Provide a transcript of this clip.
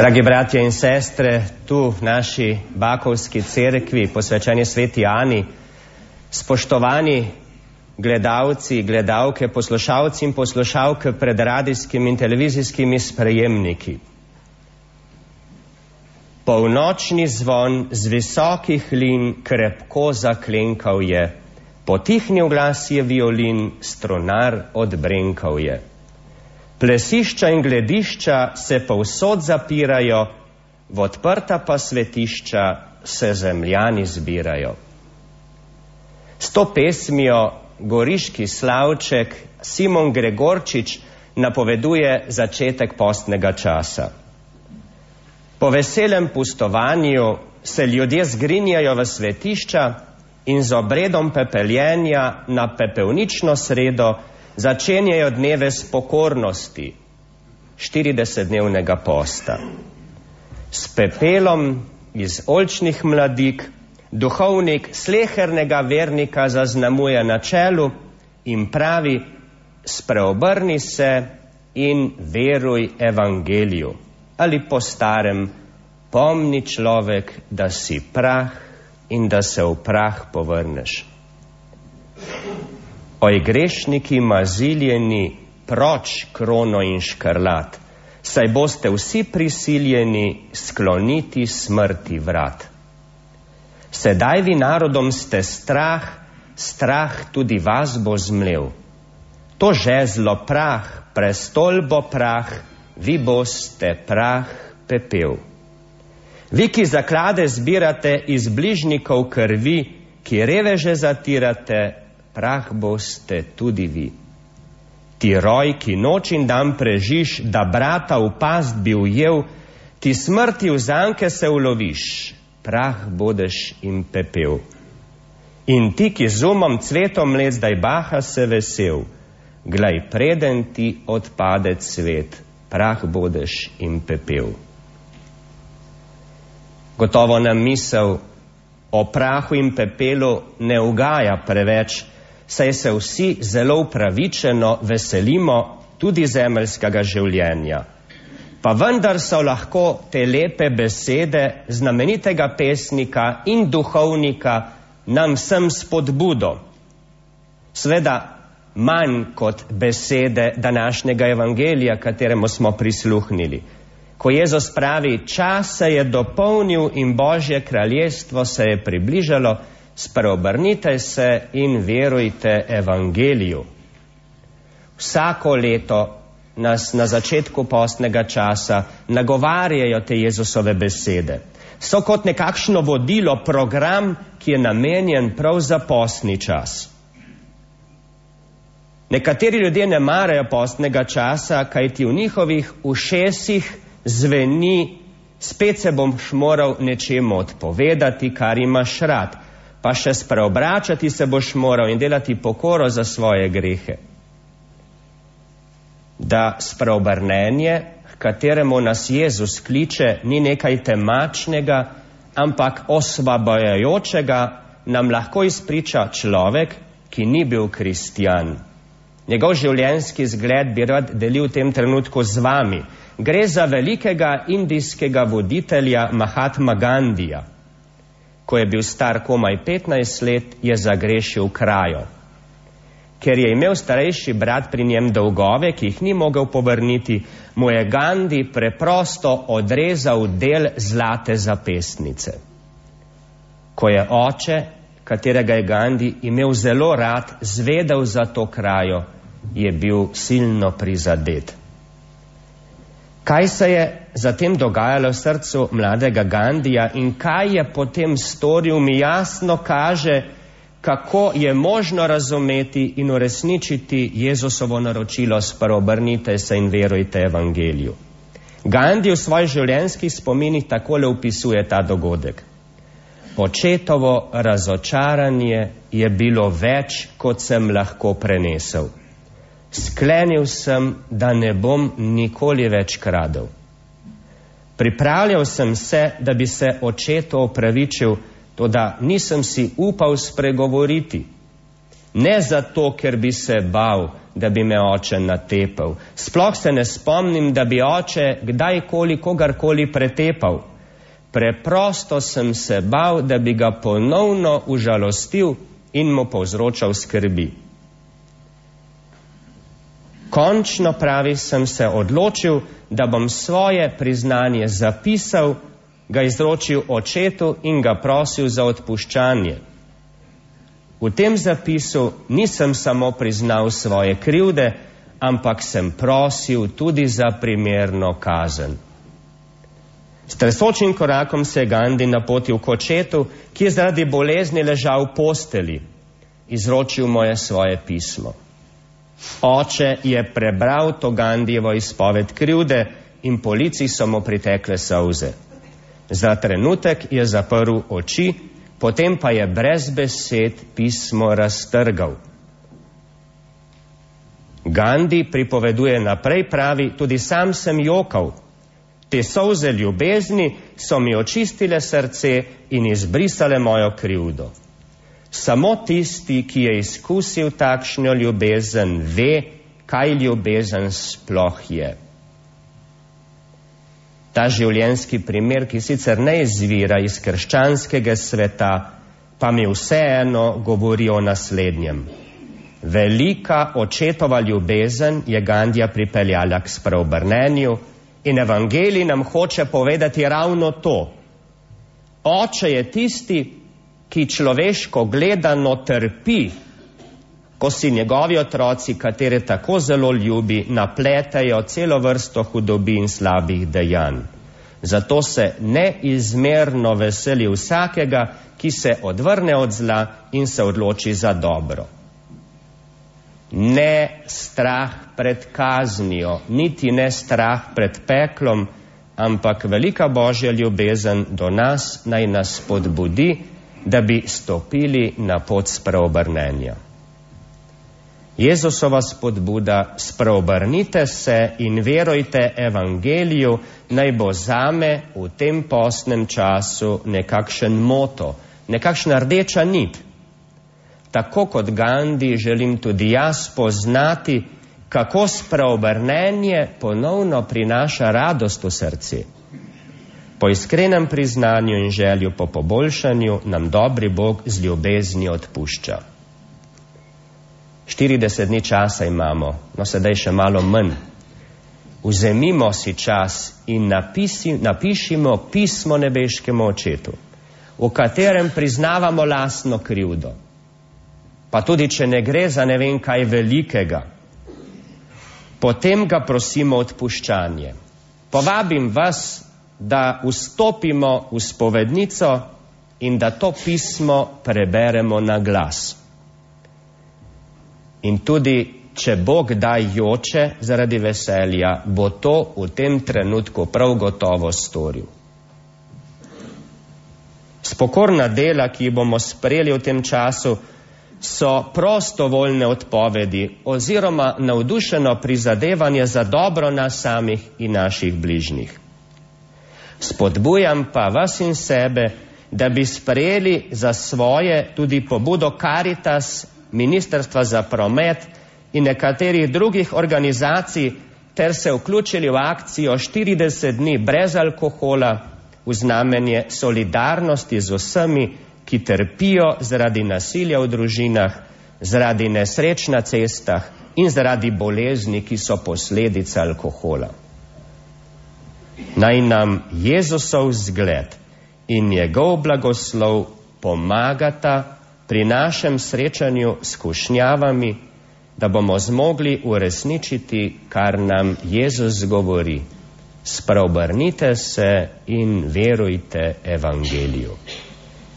Dragi bratje in sestre, tu v naši Bakovski cerkvi, posvečeni sveti Ani, spoštovani gledalci, gledalke, poslušalci in poslušalke pred radijskimi in televizijskimi sprejemniki. Polnočni zvon z visokih lin krepko zaklenkal je, potihnil glas je violin, stronar odbrenkal je. Plesišča in gledišča se povsod zapirajo, v odprta pa svetišča se zemljani zbirajo. S to pesmijo goriški slavček Simon Gregorčič napoveduje začetek postnega časa. Po veselem pustovanju se ljudje zgrinjajo v svetišča in z obredom pepeljenja na pepelnično sredo začenjajo dneve spokornosti 40-dnevnega posta. S pepelom iz olčnih mladik duhovnik slehernega vernika zaznamuje na čelu in pravi, spreobrni se in veruj evangeliju. Ali po starem, pomni človek, da si prah in da se v prah povrneš. Oj grešniki maziljeni, proč krono in škrlat, saj boste vsi prisiljeni skloniti smrti vrat. Sedaj vi narodom ste strah, strah tudi vas bo zmlev. To žezlo prah, prestol bo prah, vi boste prah pepel. Vi, ki zaklade zbirate iz bližnikov krvi, ki reveže zatirate, prah boste tudi vi. Ti roj, ki noč in dan prežiš, da brata v past bi ujel, ti smrti v zanke se uloviš, prah bodeš in pepel. In ti, ki z umom cvetom let zdaj baha se vesel, glej, preden ti odpade cvet, prah bodeš in pepel. Gotovo nam misel o prahu in pepelu ne ugaja preveč, saj se vsi zelo upravičeno veselimo tudi zemeljskega življenja. Pa vendar so lahko te lepe besede znamenitega pesnika in duhovnika nam vsem spodbudo. Sveda manj kot besede današnjega evangelija, kateremu smo prisluhnili. Ko Jezus pravi, čas se je dopolnil in Božje kraljestvo se je približalo, spreobrnite se in verujte evangeliju. Vsako leto nas na začetku postnega časa nagovarjajo te Jezusove besede. So kot nekakšno vodilo, program, ki je namenjen prav za postni čas. Nekateri ljudje ne marajo postnega časa, kajti v njihovih ušesih zveni, spet se bom moral nečemu odpovedati, kar imaš rad pa še spreobračati se boš moral in delati pokoro za svoje grehe. Da spreobrnenje, k kateremu nas Jezus kliče, ni nekaj temačnega, ampak osvabajajočega, nam lahko izpriča človek, ki ni bil kristjan. Njegov življenjski zgled bi rad delil v tem trenutku z vami. Gre za velikega indijskega voditelja Mahatma Gandija ko je bil star komaj 15 let, je zagrešil krajo. Ker je imel starejši brat pri njem dolgove, ki jih ni mogel povrniti, mu je Gandhi preprosto odrezal del zlate zapestnice. Ko je oče, katerega je Gandhi imel zelo rad, zvedel za to krajo, je bil silno prizadet. Kaj se je zatem dogajalo v srcu mladega Gandija in kaj je potem storil, mi jasno kaže, kako je možno razumeti in uresničiti Jezusovo naročilo spreobrnite se in verujte evangeliju. Gandhi v svojih življenjskih spominih takole upisuje ta dogodek. Očetovo razočaranje je bilo več, kot sem lahko prenesel sklenil sem, da ne bom nikoli več kradel. Pripravljal sem se, da bi se očetu opravičil, to da nisem si upal spregovoriti. Ne zato, ker bi se bal, da bi me oče natepal. Sploh se ne spomnim, da bi oče kdajkoli kogarkoli pretepal. Preprosto sem se bal, da bi ga ponovno užalostil in mu povzročal skrbi. Končno pravi, sem se odločil, da bom svoje priznanje zapisal, ga izročil očetu in ga prosil za odpuščanje. V tem zapisu nisem samo priznal svoje krivde, ampak sem prosil tudi za primerno kazen. S tresočim korakom se je Gandhi napotil k očetu, ki je zaradi bolezni ležal v posteli. Izročil mu je svoje pismo. Oče je prebral to Gandhijevo izpoved krivde in policiji so mu pritekle solze. Za trenutek je zaprl oči, potem pa je brez besed pismo raztrgal. Gandhi pripoveduje naprej, pravi, tudi sam sem jokal. Te solze ljubezni so mi očistile srce in izbrisale mojo krivdo. Samo tisti, ki je izkusil takšno ljubezen, ve, kaj ljubezen sploh je. Ta življenjski primer, ki sicer ne izvira iz krščanskega sveta, pa mi vseeno govori o naslednjem. Velika očetova ljubezen je Gandija pripeljala k spreobrnenju in evangelij nam hoče povedati ravno to. Oče je tisti, ki človeško gledano trpi, ko si njegovi otroci, katere tako zelo ljubi, napletejo celo vrsto hudobi in slabih dejanj. Zato se neizmerno veseli vsakega, ki se odvrne od zla in se odloči za dobro. Ne strah pred kaznijo, niti ne strah pred peklom, ampak velika božja ljubezen do nas naj nas podbudi, da bi stopili na pot spreobrnenja. Jezusova spodbuda, spreobrnite se in verujte evangeliju, naj bo zame v tem postnem času nekakšen moto, nekakšna rdeča nit. Tako kot Gandhi želim tudi jaz poznati, kako spreobrnenje ponovno prinaša radost v srci. Po iskrenem priznanju in želju po poboljšanju nam dobri Bog z ljubezni odpušča. 40 dni časa imamo, no sedaj še malo manj. Vzemimo si čas in napisi, napišimo pismo nebeškemu očetu, v katerem priznavamo lastno krivdo. Pa tudi, če ne gre za ne vem kaj velikega, potem ga prosimo odpuščanje. Povabim vas, da vstopimo v spovednico in da to pismo preberemo na glas. In tudi, če Bog da joče zaradi veselja, bo to v tem trenutku prav gotovo storil. Spokorna dela, ki jih bomo sprejeli v tem času, so prostovoljne odpovedi oziroma navdušeno prizadevanje za dobro nas samih in naših bližnjih. Spodbujam pa vas in sebe, da bi sprejeli za svoje tudi pobudo Caritas, Ministrstva za promet in nekaterih drugih organizacij ter se vključili v akcijo 40 dni brez alkohola v znamenje solidarnosti z vsemi, ki trpijo zaradi nasilja v družinah, zaradi nesreč na cestah in zaradi bolezni, ki so posledica alkohola naj nam Jezusov zgled in njegov blagoslov pomagata pri našem srečanju s kušnjavami, da bomo zmogli uresničiti, kar nam Jezus govori. Spreobrnite se in verujte evangeliju.